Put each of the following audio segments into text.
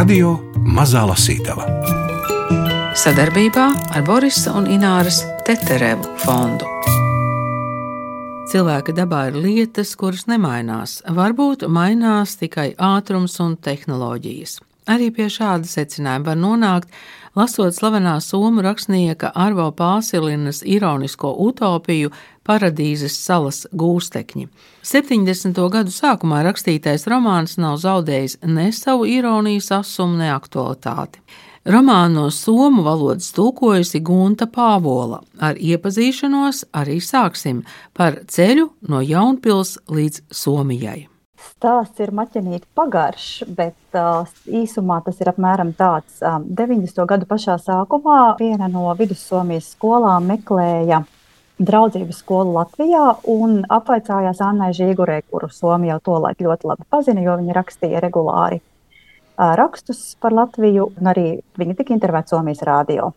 Radio Mazā Lasītava sadarbībā ar Borisa un Ināras Teterevu fondu. Cilvēka dabā ir lietas, kuras nemainās. Varbūt mainās tikai ātrums un tehnoloģijas. Arī pie šāda secinājuma var nonākt, lasot slavenā somu rakstnieka Arvo Pāsilinas ironisko utopiju Paradīzes salas gūstekņi. 70. gadu sākumā rakstītais romāns nav zaudējis ne savu ironijas asumu, ne aktualitāti. Romānu no somu valodas tulkojusi Gunta Pāvola. Ar iepazīšanos arī sāksim par ceļu no Jaunpils līdz Somijai. Stāsts ir maķenīti pagarš, bet uh, īsumā tas ir apmēram tāds. Um, 90. gadu pašā sākumā viena no vidussomijas skolām meklēja draudzības skolu Latvijā un apvaicājās Annai Žīgurē, kuru Somija jau tolaik ļoti labi pazina, jo viņa rakstīja regulāri rakstus par Latviju, un arī viņa tika intervētāta Somijas rādio.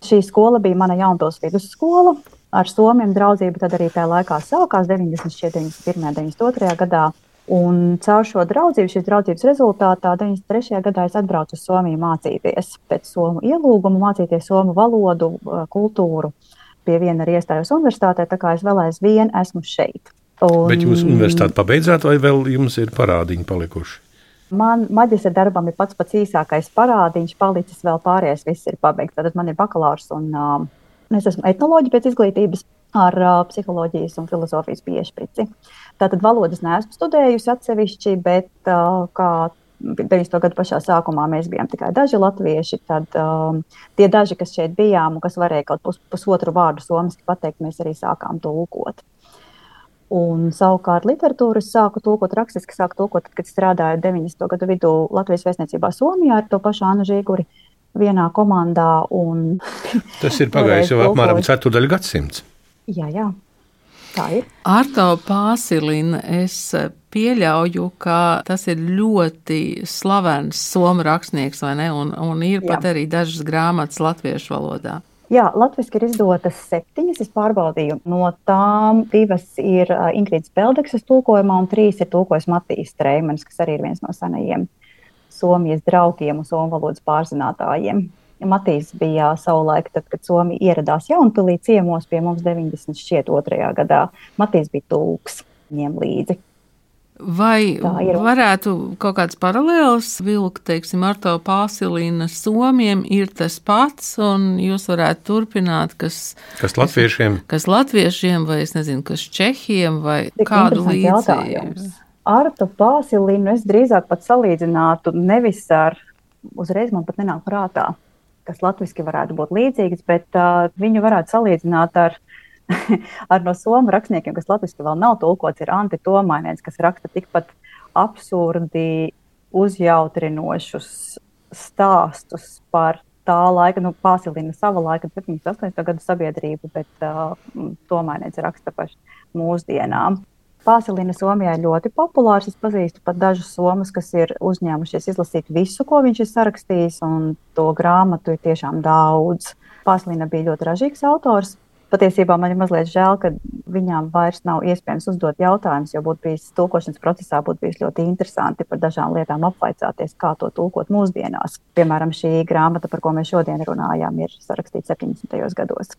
Šī skola bija mana Jaunpils vidusskola. Ar Somiju draudzību tad arī tajā laikā sākās 90, 91, 92 gadā. Un caur šo draudzību, šīs draudzības rezultātā 93. gadā es atbraucu uz Somiju mācīties. Pēc somu ielūguma mācīties somu valodu, kultūru. Pie viena arī iestājos universitātē, tā kā es vēl aizvien esmu šeit. Un... Bet jūs universitāti pabeidzāt, vai vēl jums ir parādiņi palikuši? Man maģistra darbam ir pats pats īsākais parādiņš, palicis vēl pārējais, viss ir pabeigts. Tad man ir bakalaurs un uh, es esmu etnoloģija pēc izglītības ar uh, psiholoģijas un filozofijas piešķirti. Tātad valodas neesmu studējusi atsevišķi, bet uh, kā 90. gadu pašā sākumā mēs bijām tikai daži latvieši. Tad um, tie daži, kas šeit bijām un kas varēja kaut pus, pusotru vārdu somiski pateikt, mēs arī sākām tulkot. Un savukārt literatūru es sāku tulkot rakstiski, sāku tulkot, kad strādāju 90. gadu vidū Latvijas vēstniecībā Somijā ar to pašu Anu Žīguri vienā komandā. Un... Tas ir pagājis jau apmēram ceturdaļu gadsimts. Jā, jā. Tā ir. Arto Pāsilina, es pieļauju, ka tas ir ļoti slavens somu rakstnieks, vai ne? Un, un ir Jā. pat arī dažas grāmatas latviešu valodā. Jā, latviešu ir izdotas septiņas. Es pārbaudīju, no tām divas ir Ingrīdas Peldeksas tulkojumā, un trīs ir tulkojis Matīs Streimanis, kas arī ir viens no senajiem Somijas draugiem un somu valodas pārzinātājiem. Matīs bija savulaik, tad, kad Somija ieradās Jaunpilī ciemos pie mums 92. gadā. Matīs bija tulks viņiem līdzi. Vai varētu kaut kāds paralēls vilkt, teiksim, ar to pāsilīnu somiem ir tas pats, un jūs varētu turpināt, kas, kas latviešiem, kas latviešiem, vai es nezinu, kas čehiem, vai Tik kādu līdzību? Ar to pāsilīnu es drīzāk pat salīdzinātu nevis ar, uzreiz man pat nenāk prātā, kas latviski varētu būt līdzīgs, bet uh, viņu varētu salīdzināt ar ar no somu rakstniekiem, kas latviešu vēl nav tulkots, ir Anti Tomainiens, kas raksta tikpat absurdi, uzjautrinošus stāstus par tā laika, nu, Pāsilina sava laika, 78. gada sabiedrību, bet uh, Tomainiens raksta par mūsdienām. Pāsilina Somijā ir ļoti populārs. Es pazīstu pat dažus somus, kas ir uzņēmušies izlasīt visu, ko viņš ir sarakstījis, un to grāmatu ir tiešām daudz. Pāsilina bija ļoti ražīgs autors patiesībā man ir mazliet žēl, ka viņām vairs nav iespējams uzdot jautājumus, jo būtu bijis tulkošanas procesā būtu bijis ļoti interesanti par dažām lietām apvaicāties, kā to tulkot mūsdienās. Piemēram, šī grāmata, par ko mēs šodien runājām, ir sarakstīta 70. gados.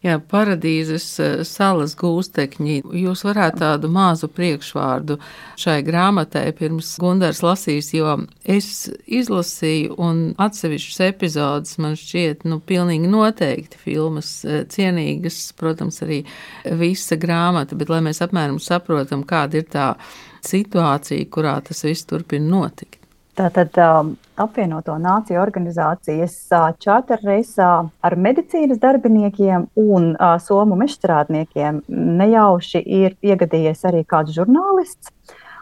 Jā, paradīzes eh, salas gūstekņi. Jūs varētu tādu mazu priekšvārdu šai grāmatai pirms Gundars lasīs, jo es izlasīju un atsevišķas epizodes man šķiet, nu, pilnīgi noteikti filmas eh, cienīgas, protams, arī visa grāmata, bet lai mēs apmēram saprotam, kāda ir tā situācija, kurā tas viss turpina notikt. Tātad um, apvienoto nāciju organizācijas uh, čārterreisā ar medicīnas darbiniekiem un uh, somu mežstrādniekiem nejauši ir iegadījies arī kāds žurnālists.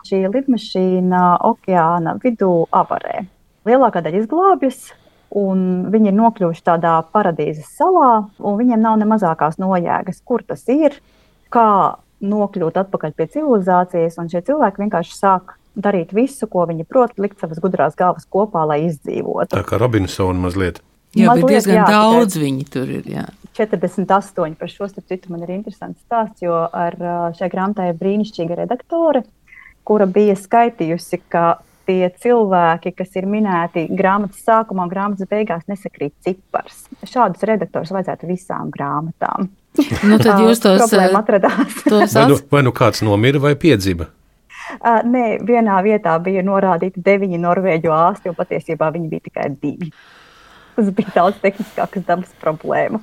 Šī lidmašīna okeāna vidū avarē. Lielākā daļa izglābjas, un viņi ir nokļuvuši tādā paradīzes salā, un viņiem nav ne mazākās nojēgas, kur tas ir, kā nokļūt atpakaļ pie civilizācijas, un šie cilvēki vienkārši sāk darīt visu, ko viņi prot, likt savas gudrās galvas kopā, lai izdzīvotu. Tā kā Robinsona mazliet. Jā, mazliet, bet diezgan jā, daudz viņi tur ir. Jā. 48 par šo starp citu man ir interesants stāsts, jo ar šai grāmatai ir brīnišķīga redaktore, kura bija skaitījusi, ka tie cilvēki, kas ir minēti grāmatas sākumā, grāmatas beigās, nesakrīt cipars. Šādus redaktorus vajadzētu visām grāmatām. Nu, tad jūs tos atradāt. vai, nu, vai nu kāds nomira vai piedzima? Uh, nē, vienā vietā bija norādīti deviņi norvēģu ārsti, un patiesībā viņi bija tikai divi. Tas bija daudz tehniskākas dabas problēma.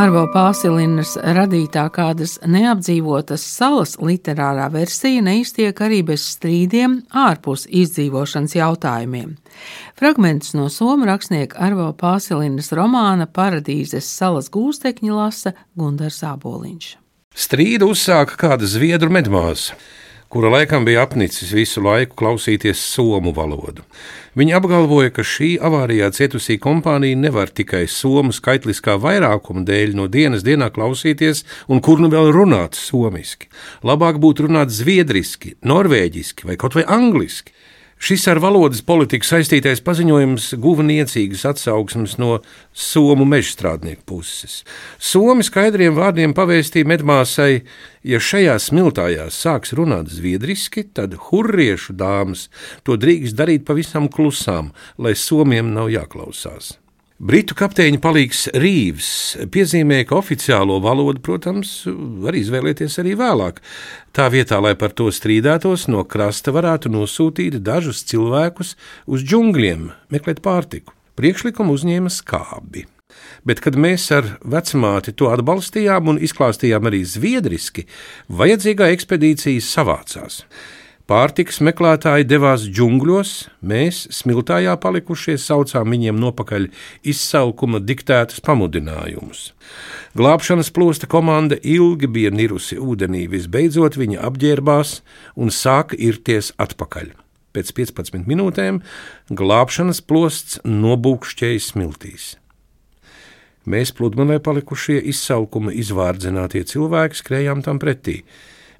Arvo Pāsilinas radītā kādas neapdzīvotas salas literārā versija neiztiek arī bez strīdiem ārpus izdzīvošanas jautājumiem. Fragmentus no somu rakstnieka Arvo Pāsilinas romāna Paradīzes salas gūstekņi lasa Gundars Āboliņš. Strīdu uzsāka kāda zviedru medmāsa kura laikam bija apnicis visu laiku klausīties somu valodu. Viņa apgalvoja, ka šī avārijā cietusī kompānija nevar tikai somu skaitliskā vairākuma dēļ no dienas dienā klausīties, un kur nu vēl runāt somiski. Labāk būtu runāt zviedriski, norvēģiski vai kaut vai angliski. Šis ar valodas politiku saistītais paziņojums guva niecīgas atsauksmes no somu mežstrādnieku puses. Somi skaidriem vārdiem pavēstīja medmāsai, ja šajā smiltājās sāks runāt zviedriski, tad hurriešu dāmas to drīkst darīt pavisam klusām, lai somiem nav jāklausās. Britu kapteiņa palīgs Rīvs piezīmēja, ka oficiālo valodu, protams, var izvēlēties arī vēlāk. Tā vietā, lai par to strīdētos, no krasta varētu nosūtīt dažus cilvēkus uz džungļiem, meklēt pārtiku. Priekšlikumu uzņēma skābi. Bet, kad mēs ar vecmāti to atbalstījām un izklāstījām arī zviedriski, vajadzīgā ekspedīcija savācās. Pārtikas meklētāji devās džungļos, mēs, smiltājā palikušie, saucām viņiem nopakaļ izsalkuma diktētus pamudinājumus. Glābšanas plosta komanda ilgi bija nirusi ūdenī, visbeidzot viņa apģērbās un sāka irties atpakaļ. Pēc 15 minūtēm glābšanas plosts nobūkšķēja smiltīs. Mēs pludmalē palikušie izsalkuma izvārdzinātie cilvēki skrējām tam pretī.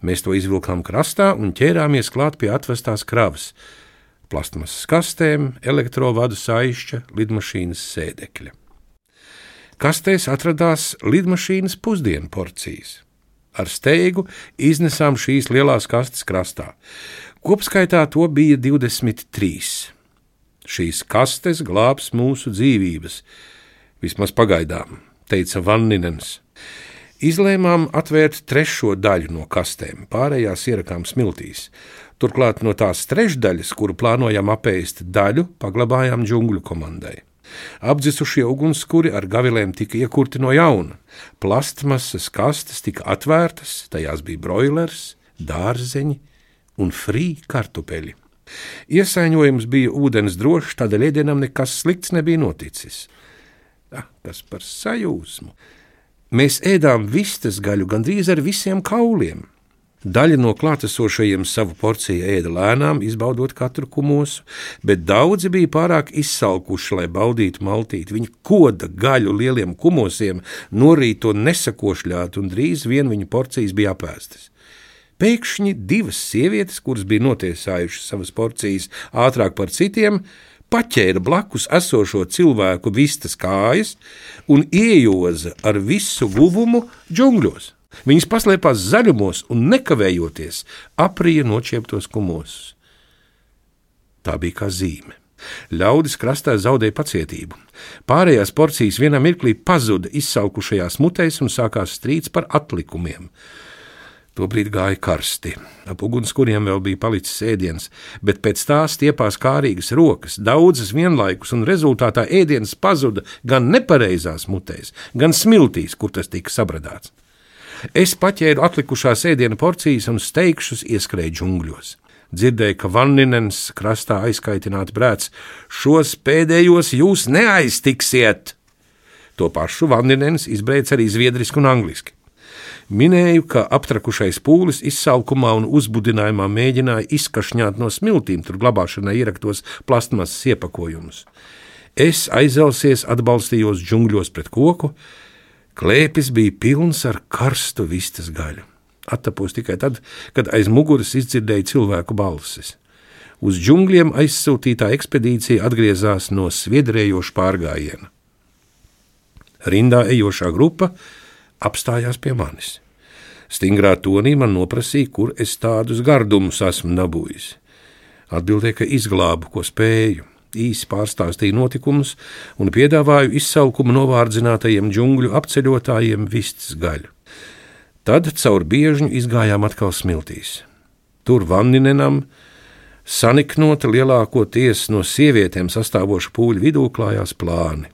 Mēs to izvilkām krastā un ķērāmies klāt pie atvestās kravas, plastmasas kastēm, elektrovadu saišķa, lidmašīnas sēdekļa. Kastēs atradās lidmašīnas pusdienu porcijas. Ar steigu iznesām šīs lielās kastes krastā. Kopskaitā to bija 23. Šīs kastes glābs mūsu dzīvības, vismaz pagaidām, teica Vanninens. Izlēmām atvērt trešo daļu no kastēm, pārējās ierakām smiltīs. Turklāt no tās trešdaļas, kuru plānojam apēst daļu, paglabājām džungļu komandai. Apdzisušie ugunskura ar gavilēm tika iekurti no jauna. Plastmasas kastes tika atvērtas, tajās bija broilers, dārzeņi un frī kartupeļi. Iesaiņojums bija ūdens drošs, tādēļ ēdienam nekas slikts nebija noticis. Ah, kas par sajūsmu! Mēs ēdām vistas gaļu gandrīz ar visiem kauliem. Daļa no klātesošajiem savu porciju ēda lēnām, izbaudot katru kumosu, bet daudzi bija pārāk izsalkuši, lai baudītu maltīt. Viņi koda gaļu lieliem kumosiem, norīt to nesakošļāt, un drīz vien viņu porcijas bija apēstas. Pēkšņi divas sievietes, kuras bija notiesājušas savas porcijas ātrāk par citiem, paķēra blakus esošo cilvēku vistas kājas un iejoza ar visu guvumu džungļos. Viņas paslēpās zaļumos un nekavējoties aprija nočieptos kumosus. Tā bija kā zīme. Ļaudis krastā zaudēja pacietību. Pārējās porcijas vienā mirklī pazuda izsaukušajās mutēs un sākās strīds par atlikumiem. Tobrīd gāja karsti. Ap ugunskuriem vēl bija palicis ēdiens, bet pēc tā stiepās kārīgas rokas, daudzas vienlaikus, un rezultātā ēdiens pazuda gan nepareizās mutēs, gan smiltīs, kur tas tika sabradāts. Es paķēru atlikušās ēdienu porcijas un steigšus ieskrēju džungļos. Dzirdēju, ka Vanninens krastā aizkaitināt brēc, šos pēdējos jūs neaiztiksiet! To pašu Vanninens izbrēc arī zviedriski un angliski. Minēju, ka aptrakušais pūlis izsalkumā un uzbudinājumā mēģināja izkašņāt no smiltīm, tur glabāšanai ieraktos plastmasas iepakojumus. Es aizelsies atbalstījos džungļos pret koku, klēpis bija pilns ar karstu vistas gaļu. Attapos tikai tad, kad aiz muguras izdzirdēju cilvēku balsis. Uz džungļiem aizsūtītā ekspedīcija atgriezās no sviedrējoša pārgājiena. Rindā ejošā grupa apstājās pie manis. Stingrā tonī man noprasīja, kur es tādus gardumus esmu dabūjis. Atbildēja, ka izglābu, ko spēju. Īsi pārstāstīja notikumus un piedāvāju izsaukumu novārdzinātajiem džungļu apceļotājiem vistas gaļu. Tad caur biežņu izgājām atkal smiltīs. Tur Vanninenam, saniknota lielākoties no sievietēm sastāvoša pūļu vidū klājās plāni.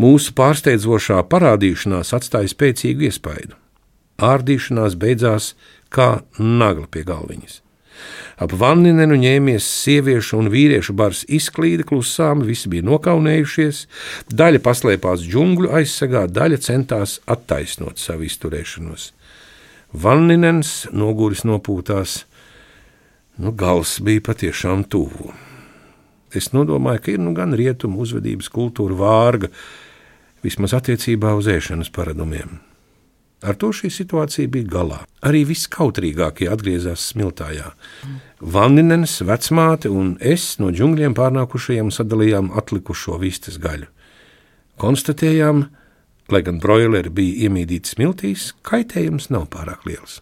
Mūsu pārsteidzošā parādīšanās atstāja spēcīgu iespaidu. Ārdīšanās beidzās kā nagla pie galviņas. Ap vanninenu ņēmies sieviešu un vīriešu bars izklīda klusām, visi bija nokaunējušies, daļa paslēpās džungļu aizsegā, daļa centās attaisnot savu izturēšanos. Vanninens noguris nopūtās, nu gals bija patiešām tuvu. Es nodomāju, ka ir nu gan rietumu uzvedības kultūra vārga, vismaz attiecībā uz ēšanas paradumiem. Ar to šī situācija bija galā. Arī viskautrīgākie atgriezās smiltājā. Vanninens, vecmāte un es no džungļiem pārnākušajiem sadalījām atlikušo vistas gaļu. Konstatējām, lai gan broileri bija iemīdīti smiltīs, kaitējums nav pārāk liels.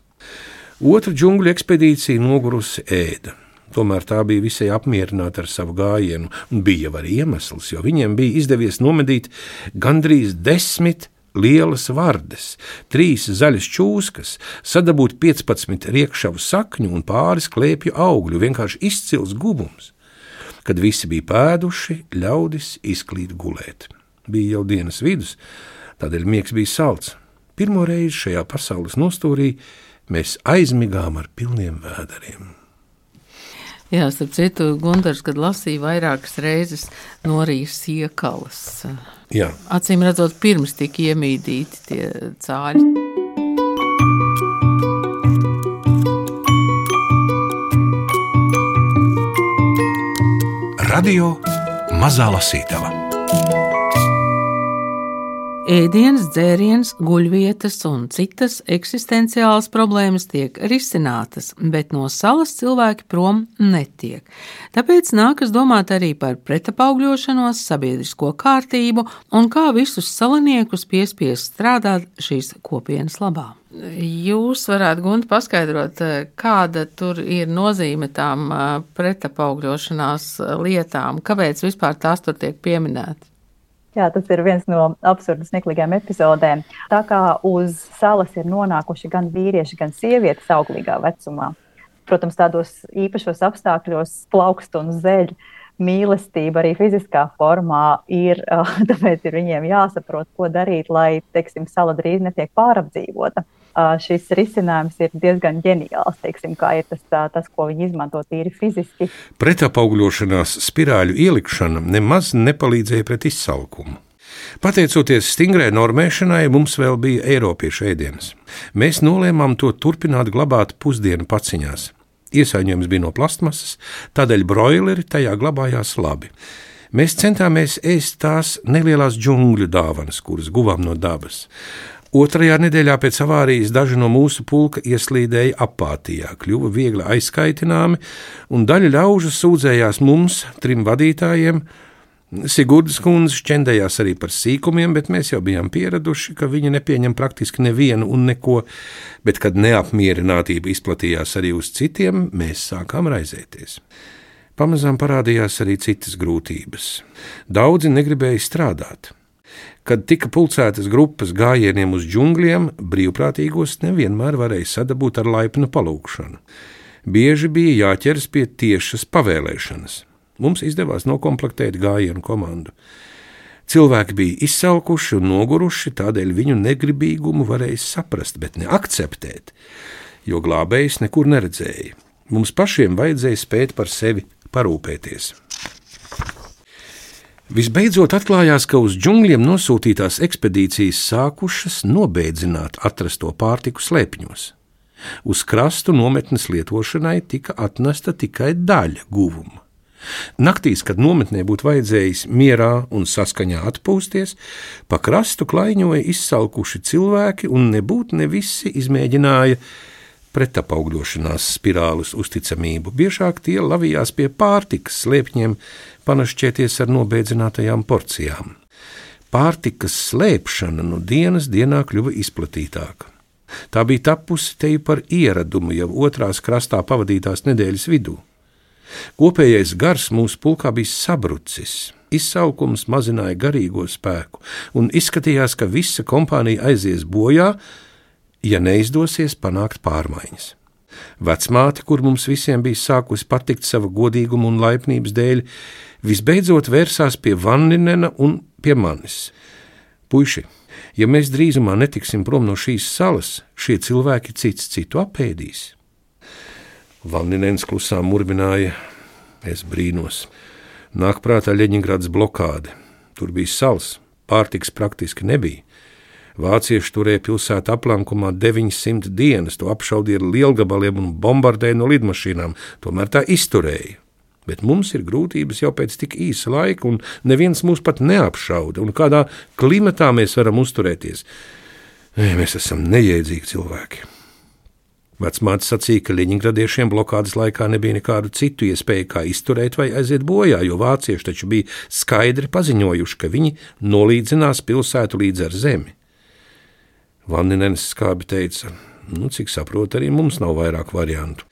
Otra džungļu ekspedīcija nogurusi ēda. Tomēr tā bija visai apmierināta ar savu gājienu, un bija jau arī iemesls, jo viņiem bija izdevies nomedīt gandrīz desmit lielas vardes, trīs zaļas čūskas, sadabūt 15 riekšavu sakņu un pāris klēpju augļu, vienkārši izcils gubums. Kad visi bija pēduši, ļaudis izklīd gulēt. Bija jau dienas vidus, tādēļ miegs bija salds. Pirmo reizi šajā pasaules nostūrī mēs aizmigām ar pilniem vēderiem. Jā, starp citu, Gunārs, kad lasīja vairākas reizes norijas iekalas. Jā. Acīm redzot, pirms tika iemīdīti tie cāļi. Radio Mazā Lasītava. Ēdienas, dzēriens, guļvietas un citas eksistenciālas problēmas tiek risinātas, bet no salas cilvēki prom netiek. Tāpēc nākas domāt arī par pretapaugļošanos, sabiedrisko kārtību un kā visus salaniekus piespiest strādāt šīs kopienas labā. Jūs varētu, Gunte, paskaidrot, kāda tur ir nozīme tām pretapaugļošanās lietām, kāpēc vispār tās tur tiek pieminētas? Jā, tas ir viens no absurdu smieklīgiem epizodēm. Tā kā uz salas ir nonākuši gan vīrieši, gan sievietes auglīgā vecumā, protams, tādos īpašos apstākļos plaukst un zeļ. Mīlestība arī fiziskā formā ir, tāpēc ir viņiem jāsaprot, ko darīt, lai, teiksim, sala drīz netiek pārapdzīvota šis risinājums ir diezgan ģeniāls. Teiksim, ir tas, tas, ko viņi izmanto tīri fiziski. Pretapaugļošanās spirāļu ielikšana nemaz nepalīdzēja pret izsalkumu. Pateicoties stingrai normēšanai, mums vēl bija Eiropiešu ēdienas. Mēs nolēmām to turpināt glabāt pusdienu paciņās. Iesaņojums bija no plastmasas, tādēļ broileri tajā glabājās labi. Mēs centāmies ēst tās nelielās džungļu dāvanas, kuras guvām no dabas. Otrajā nedēļā pēc avārijas daži no mūsu pulka ieslīdēja apātijā, kļuva viegli aizskaitināmi, un daļa ļaužu sūdzējās mums, trim vadītājiem. Sigurdas kundze šķendējās arī par sīkumiem, bet mēs jau bijām pieraduši, ka viņa nepieņem praktiski nevienu un neko, bet kad neapmierinātība izplatījās arī uz citiem, mēs sākām raizēties. Pamazām parādījās arī citas grūtības. Daudzi negribēja strādāt. Kad tika pulcētas grupas gājieniem uz džungļiem, brīvprātīgos nevienmēr varēja sadabūt ar laipnu palūkšanu. Bieži bija jāķeras pie tiešas pavēlēšanas. Mums izdevās noklamplektēt gājienu komandu. Cilvēki bija izsalkuši un noguruši, tādēļ viņu negribīgumu varēja saprast, bet ne akceptēt, jo glābējs nekur neredzēja. Mums pašiem vajadzēja spēt par sevi parūpēties. Visbeidzot atklājās, ka uz džungļiem nosūtītās ekspedīcijas sākušas nobēdzināt atrasto pārtiku slēpņos. Uz krastu nometnes lietošanai tika atnesta tikai daļa guvuma. Naktīs, kad nometnē būtu vajadzējis mierā un saskaņā atpūsties, pa krastu klaiņoja izsalkuši cilvēki, un nebūtu ne visi izmēģināja pretapaugļošanās spirāles uzticamību. Biežāk tie lavījās pie pārtikas slēpņiem, panašķēties ar nobēdzinātajām porcijām. Pārtikas slēpšana no dienas dienā kļuva izplatītāka. Tā bija tapusi te par ieradumu jau otrās krastā pavadītās nedēļas vidū. Kopējais gars mūsu pulkā bija sabrucis, izsaukums mazināja garīgo spēku, un izskatījās, ka visa kompānija aizies bojā, ja neizdosies panākt pārmaiņas. Vecmāte, kur mums visiem bija sākusi patikt sava godīguma un laipnības dēļ, visbeidzot vērsās pie Vanninena un pie manis. Puiši, ja mēs drīzumā netiksim prom no šīs salas, šie cilvēki cits citu apēdīs. Vanninens klusām murmināja, es brīnos. Nāk prātā Leņņģerādas blokāde. Tur bija sals, pārtiks praktiski nebija. Vācieši turēja pilsētu aplankumā 900 dienas, to apšaudīja ar lielgabaliem un bombardēja no lidmašīnām, tomēr tā izturēja. Bet mums ir grūtības jau pēc tik īsa laika, un neviens mūs pat neapšauda, un kādā klimatā mēs varam uzturēties. Mēs esam neiedzīgi cilvēki. Vecmāte sacīja, ka Ļeņingradiešiem blokādes laikā nebija nekādu citu iespēju, kā izturēt vai aiziet bojā, jo vācieši taču bija skaidri paziņojuši, ka viņi nolīdzinās pilsētu līdz ar zemi. Vanninens skābi teica, nu, cik saprotu, arī mums nav vairāk variantu.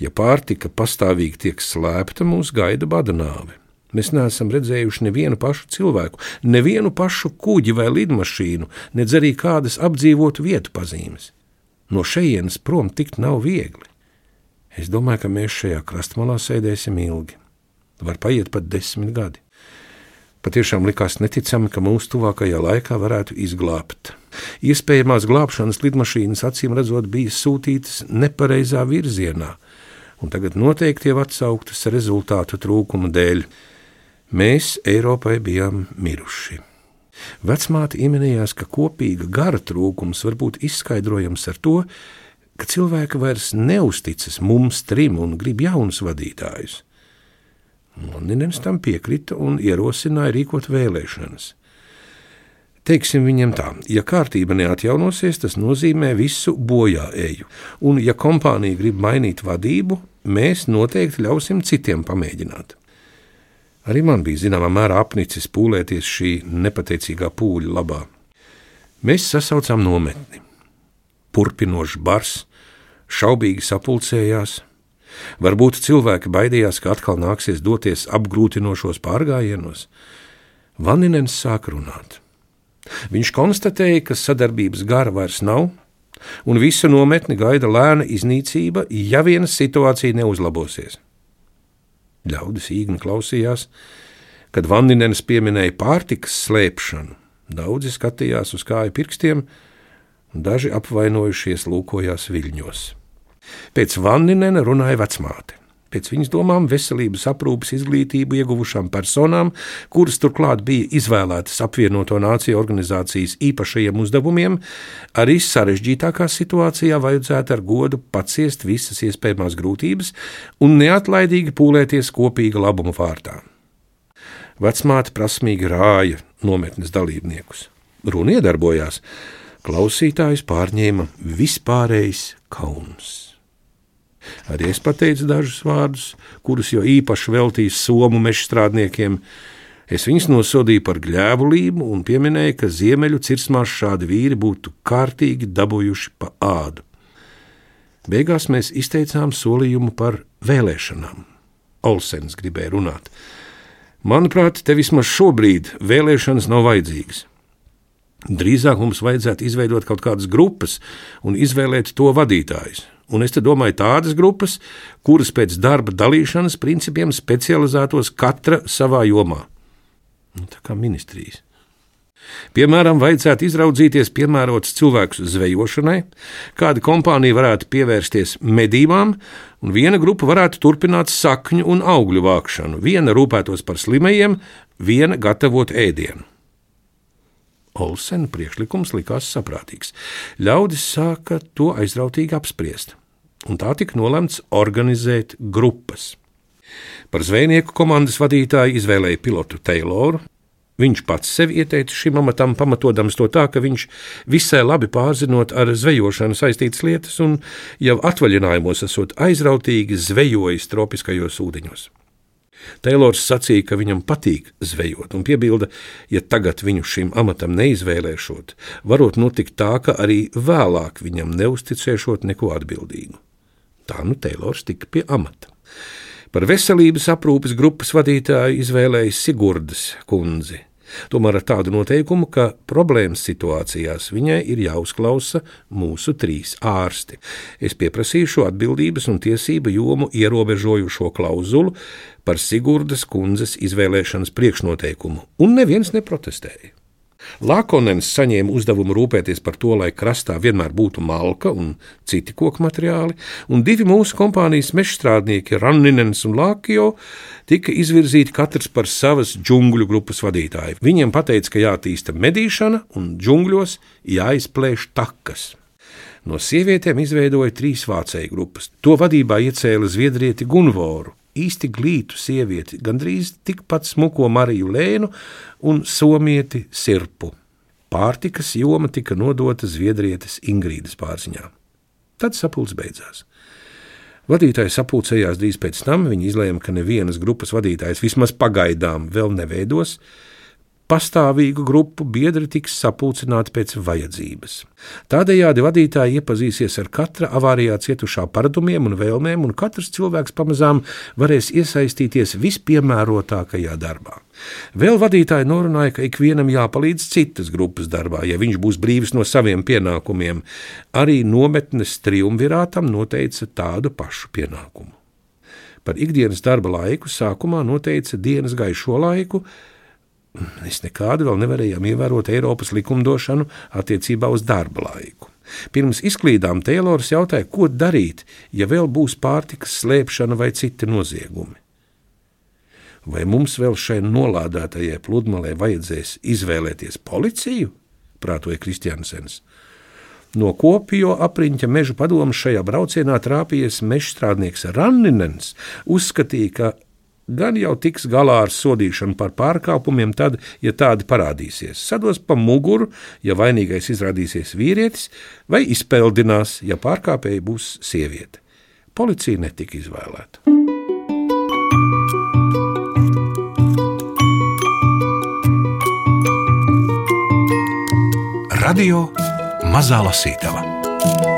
Ja pārtika pastāvīgi tiek slēpta, mūs gaida bada nāve. Mēs neesam redzējuši nevienu pašu cilvēku, nevienu pašu kuģi vai lidmašīnu, nedz arī kādas apdzīvotu vietu pazīmes. No šejienes prom tikt nav viegli. Es domāju, ka mēs šajā krastmalā sēdēsim ilgi. Var paiet pat desmit gadi. Patiešām likās neticami, ka mūsu tuvākajā laikā varētu izglābt. Iespējamās glābšanas lidmašīnas acīm redzot bija sūtītas nepareizā virzienā, un tagad noteikti jau atsauktas rezultātu trūkuma dēļ. Mēs Eiropai bijām miruši. Vecmāte ieminējās, ka kopīga gara trūkums var būt izskaidrojams ar to, ka cilvēki vairs neusticas mums trim un grib jaunus vadītājus. Londonens tam piekrita un ierosināja rīkot vēlēšanas. Teiksim viņam tā, ja kārtība neatjaunosies, tas nozīmē visu bojā eju, un ja kompānija grib mainīt vadību, mēs noteikti ļausim citiem pamēģināt. Arī man bija zināmā mērā apnicis pūlēties šī nepateicīgā pūļa labā. Mēs sasaucām nometni. Purpinošs bars, šaubīgi sapulcējās. Varbūt cilvēki baidījās, ka atkal nāksies doties apgrūtinošos pārgājienos. Vaninens sāk runāt. Viņš konstatēja, ka sadarbības gara vairs nav, un visu nometni gaida lēna iznīcība, ja viena situācija neuzlabosies. Ļaudis īgni klausījās, kad Vandinēns pieminēja pārtikas slēpšanu. Daudzi skatījās uz kāju pirkstiem, daži apvainojušies lūkojās viļņos. Pēc Vandinēna runāja vecmāte pēc viņas domām veselības aprūpas izglītību ieguvušām personām, kuras turklāt bija izvēlētas apvienoto nāciju organizācijas īpašajiem uzdevumiem, arī sarežģītākā situācijā vajadzētu ar godu paciest visas iespējamās grūtības un neatlaidīgi pūlēties kopīga labuma vārtā. Vecmāte prasmīgi rāja nometnes dalībniekus. Runa iedarbojās, klausītājus pārņēma vispārējs kauns. Arī es pateicu dažus vārdus, kurus jau īpaši veltīju somu meža strādniekiem. Es viņus nosodīju par gļēvulību un pieminēju, ka ziemeļu cirsmās šādi vīri būtu kārtīgi dabūjuši pa ādu. Beigās mēs izteicām solījumu par vēlēšanām. Olsens gribēja runāt. Manuprāt, te vismaz šobrīd vēlēšanas nav vajadzīgas. Drīzāk mums vajadzētu izveidot kaut kādas grupas un izvēlēt to vadītājus. Un es domāju, tādas grupas, kuras pēc darba dalīšanas principiem specializētos katra savā jomā. Nu, tā kā ministrijas. Piemēram, vajadzētu izraudzīties piemērots cilvēks zvejošanai, kāda kompānija varētu pievērsties medībām, un viena grupa varētu turpināt sakņu un augļu vākšanu, viena rūpētos par slimajiem, viena gatavot ēdienu. Olsena priekšlikums likās saprātīgs. Ļaudis sāka to aizrautīgi apspriest, un tā tika nolemts organizēt grupas. Par zvejnieku komandas vadītāju izvēlēja pilotu Tayloru. Viņš pats sevi ieteica šim amatam, pamatodams to tā, ka viņš visai labi pārzinot ar zvejošanu saistītas lietas un jau atvaļinājumos esot aizrautīgi zvejojis tropiskajos ūdeņos. Teilors sacīja, ka viņam patīk zvejot, un piebilda, ja tagad viņu šim amatam neizvēlēšot, varot notikt tā, ka arī vēlāk viņam neusticēšot neko atbildīgu. Tā nu Teilors tika pie amata. Par veselības aprūpes grupas vadītāju izvēlēja Sigurdas kundzi. Tomēr ar tādu noteikumu, ka problēmas situācijās viņai ir jāuzklausa mūsu trīs ārsti. Es pieprasīšu atbildības un tiesību jomu ierobežojušo klauzulu par Sigurdas kundzes izvēlēšanas priekšnoteikumu, un neviens neprotestēja. Lakonens saņēma uzdevumu rūpēties par to, lai krastā vienmēr būtu malka un citi koku materiāli, un divi mūsu kompānijas mežstrādnieki, Ranninens un Lākijo, tika izvirzīti katrs par savas džungļu grupas vadītāju. Viņiem pateica, ka jātīsta medīšana un džungļos jāizplēš takas. No sievietēm izveidoja trīs vācēju grupas. To vadībā iecēla zviedrieti Gunvoru, īsti glītu sievieti, gandrīz tikpat smuko Mariju Lēnu un somieti Sirpu. Pārtikas joma tika nodota Zviedrietes Ingrīdas pārziņā. Tad sapulcs beidzās. Vadītāji sapulcējās drīz pēc tam. Viņi izlēma, ka nevienas grupas vadītājs vismaz pagaidām vēl neveidos, pastāvīgu grupu biedri tiks sapulcināti pēc vajadzības. Tādējādi vadītāji iepazīsies ar katra avārijā cietušā paradumiem un vēlmēm, un katrs cilvēks pamazām varēs iesaistīties vispiemērotākajā darbā. Vēl vadītāji norunāja, ka ikvienam jāpalīdz citas grupas darbā, ja viņš būs brīvs no saviem pienākumiem. Arī nometnes triumvirātam noteica tādu pašu pienākumu. Par ikdienas darba laiku sākumā noteica dienas gaišo laiku, Mēs nekādu vēl nevarējām ievērot Eiropas likumdošanu attiecībā uz darba laiku. Pirms izklīdām Teilors jautāja, ko darīt, ja vēl būs pārtikas slēpšana vai citi noziegumi. Vai mums vēl šai nolādētajai pludmalē vajadzēs izvēlēties policiju? prātoja Kristiansens. No kopjo apriņķa meža padomu šajā braucienā trāpījies mežstrādnieks Ranninens, uzskatīja, ka gan jau tiks galā ar sodīšanu par pārkāpumiem, tad, ja tādi parādīsies. Sados pa muguru, ja vainīgais izrādīsies vīrietis, vai izpeldinās, ja pārkāpēji būs sieviete. Policija netika izvēlēta. Radio Mazā Lasītava.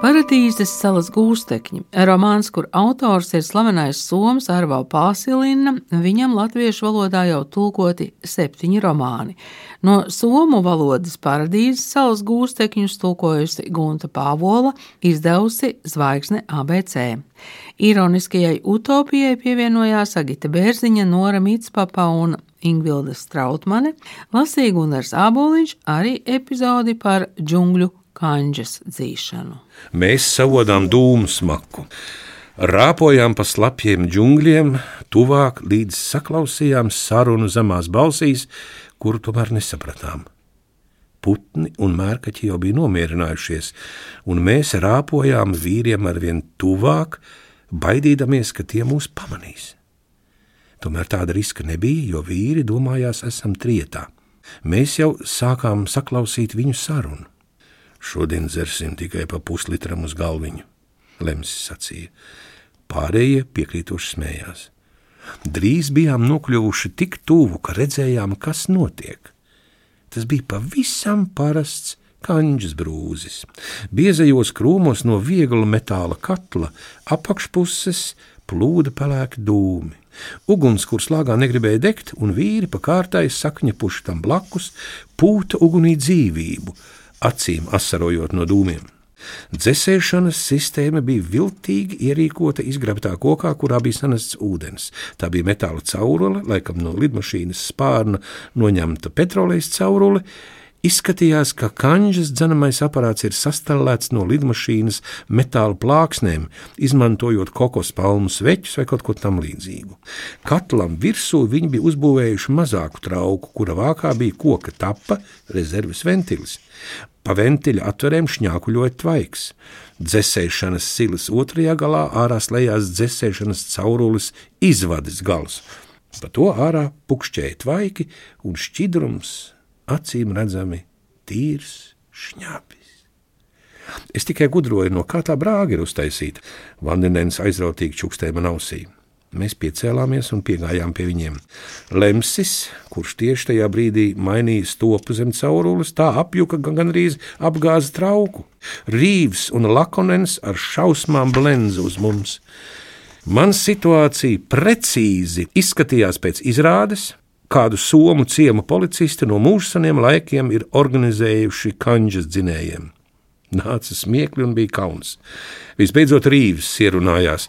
Paradīzes salas gūstekņi. Romāns, kur autors ir slavenais Soms Arvo Pāsilina, viņam latviešu valodā jau tulkoti septiņi romāni. No somu valodas paradīzes salas gūstekņus tulkojusi Gunta Pāvola, izdevusi Zvaigzne ABC. Ironiskajai utopijai pievienojās Agita Bērziņa, Nora Mitspapa un Ingvilda Strautmane, lasīja Gunārs Āboliņš arī epizodi par džungļu kanģes dzīšanu. Mēs savodām dūmu smaku. Rāpojām pa slapjiem džungļiem, tuvāk līdz saklausījām sarunu zemās balsīs, kuru tomēr nesapratām. Putni un mērkaķi jau bija nomierinājušies, un mēs rāpojām vīriem ar vien tuvāk, baidīdamies, ka tie mūs pamanīs. Tomēr tāda riska nebija, jo vīri domājās, esam trietā. Mēs jau sākām saklausīt viņu sarunu. Šodien dzersim tikai pa puslitram uz galviņu, Lemsis sacīja. Pārējie piekrītoši smējās. Drīz bijām nokļuvuši tik tuvu, ka redzējām, kas notiek. Tas bija pavisam parasts kanģis brūzis. Biezajos krūmos no viegla metāla katla apakšpuses plūda pelēki dūmi. Uguns, kur slāgā negribēja degt, un vīri pa kārtai sakņa puši tam blakus, pūta ugunī dzīvību, acīm asarojot no dūmiem. Dzēsēšanas sistēma bija viltīgi ierīkota izgrabtā kokā, kurā bija sanests ūdens. Tā bija metāla caurule, laikam no lidmašīnas spārna noņemta petrolejas caurule, Izskatījās, ka kanģes dzenamais aparāts ir sastāvēts no lidmašīnas metāla plāksnēm, izmantojot kokos palmu sveķus vai kaut ko tamlīdzīgu. Katlam virsū viņi bija uzbūvējuši mazāku trauku, kura vākā bija koka tapa, rezerves ventilis. Pa ventiļa atverēm šņākuļoja tvaiks. Dzēsēšanas silas otrajā galā ārā slēdzās dzēsēšanas caurulis izvades gals. Pa to ārā pukšķēja tvaiki un šķidrums acīm redzami tīrs šņāpis. Es tikai gudroju, no kā tā brāga ir uztaisīta. Vandenēns aizrautīgi čukstēja man ausī. Mēs piecēlāmies un piegājām pie viņiem. Lemsis, kurš tieši tajā brīdī mainīja stopu zem caurules, tā apjuka, ka gandrīz apgāza trauku. Rīvs un Lakonens ar šausmām blenza uz mums. Man situācija precīzi izskatījās pēc izrādes, kādu somu ciemu policisti no mūžsaniem laikiem ir organizējuši kanģas dzinējiem. Nāca smiekli un bija kauns. Visbeidzot, Rīgas ierunājās,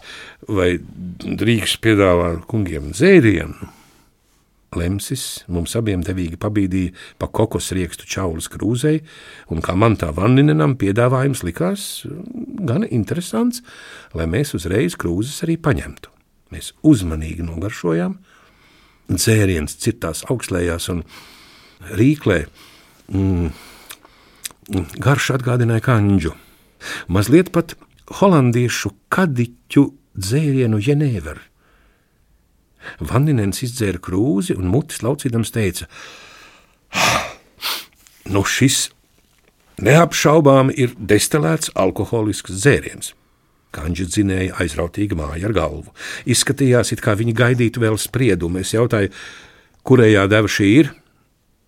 vai Rīgas piedāvā kungiem dzērienu. Lemsis mums abiem devīgi pabīdīja pa kokos riekstu čaulas krūzei, un kā man tā vanninenam piedāvājums likās gan interesants, lai mēs uzreiz krūzes arī paņemtu. Mēs uzmanīgi nogaršojām, dzēriens cirtās augstlējās un rīklē. Mm, Garš atgādināja kanģu, mazliet pat holandiešu kadiķu dzērienu Ženēveru. Vanninens izdzēra krūzi un mutis laucīdams teica: Nu, šis neapšaubām ir destilēts alkoholisks dzēriens. Kanģis dzinēja aizrautīgi māju ar galvu. Izskatījās, it kā viņi gaidītu vēl spriedumu. Es jautāju, kurējā deva šī ir?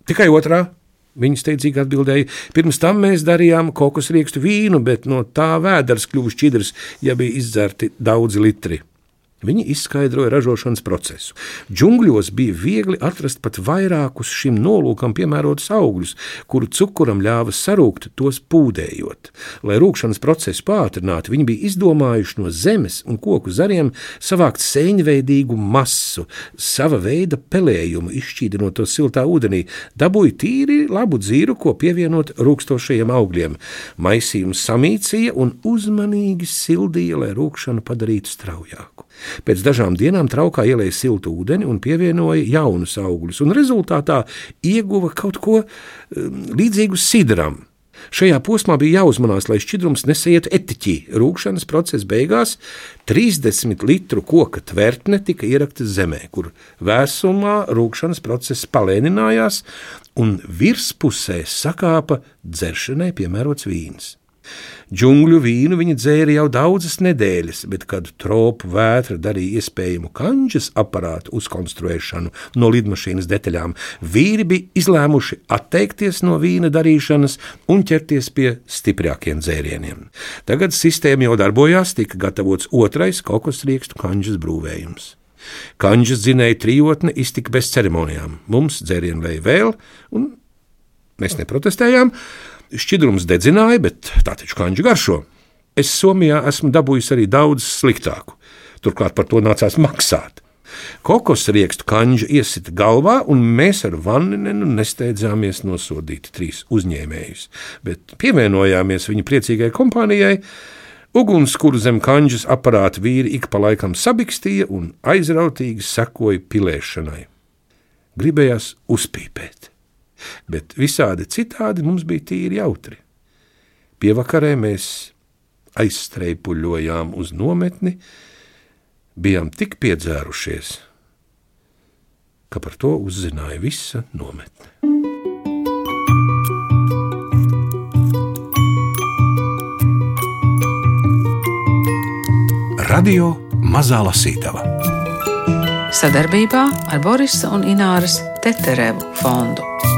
Tikai otrā, Viņa steidzīgi atbildēja, pirms tam mēs darījām kokus riekstu vīnu, bet no tā vēders kļuva šķidrs, ja bija izdzerti daudzi litri. Viņi izskaidroja ražošanas procesu. Džungļos bija viegli atrast pat vairākus šim nolūkam piemērotus augļus, kuru cukuram ļāva sarūkt, tos pūdējot. Lai rūkšanas procesu pātrinātu, viņi bija izdomājuši no zemes un koku zariem savākt sēņveidīgu masu, sava veida pelējumu, izšķīdinot to siltā ūdenī, dabūja tīri labu dzīru, ko pievienot rūkstošajiem augļiem. Maisījums samīcīja un uzmanīgi sildīja, lai rūkšanu padarītu straujāku. Pēc dažām dienām traukā ielēja siltu ūdeni un pievienoja jaunus augļus, un rezultātā ieguva kaut ko um, līdzīgu sidram. Šajā posmā bija jāuzmanās, lai šķidrums nesietu etiķī. Rūkšanas procesa beigās 30 litru koka tvertne tika ierakta zemē, kur vēsumā rūkšanas process palēninājās, un virspusē sakāpa dzeršanai piemērots vīns. Džungļu vīnu viņi dzēra jau daudzas nedēļas, bet, kad tropu vētra darīja iespējamu kanģes aparātu uzkonstruēšanu no lidmašīnas detaļām, vīri bija izlēmuši atteikties no vīna darīšanas un ķerties pie stiprākiem dzērieniem. Tagad sistēma jau darbojās, tika gatavots otrais kokosriekstu kanģes brūvējums. Kanģes dzinēja trijotne iztika bez ceremonijām. Mums dzērienu lēja vēl, un mēs neprotestējām šķidrums dedzināja, bet tā taču kanģi garšo. Es Somijā esmu dabūjis arī daudz sliktāku. Turklāt par to nācās maksāt. Kokos riekstu kanģa iesita galvā, un mēs ar Vanninu nesteidzāmies nosodīt trīs uzņēmējus, bet pievienojāmies viņa priecīgai kompānijai. Ugunskura zem kanģas aparāta vīri ik pa laikam sabikstīja un aizrautīgi sekoja pilēšanai. Gribējās uzpīpēt bet visādi citādi mums bija tīri jautri. Pievakarē mēs aizstreipuļojām uz nometni, bijām tik piedzērušies, ka par to uzzināja visa nometne. Radio Mazā Lasītava sadarbībā ar Borisa un Ināras Teterevu fondu.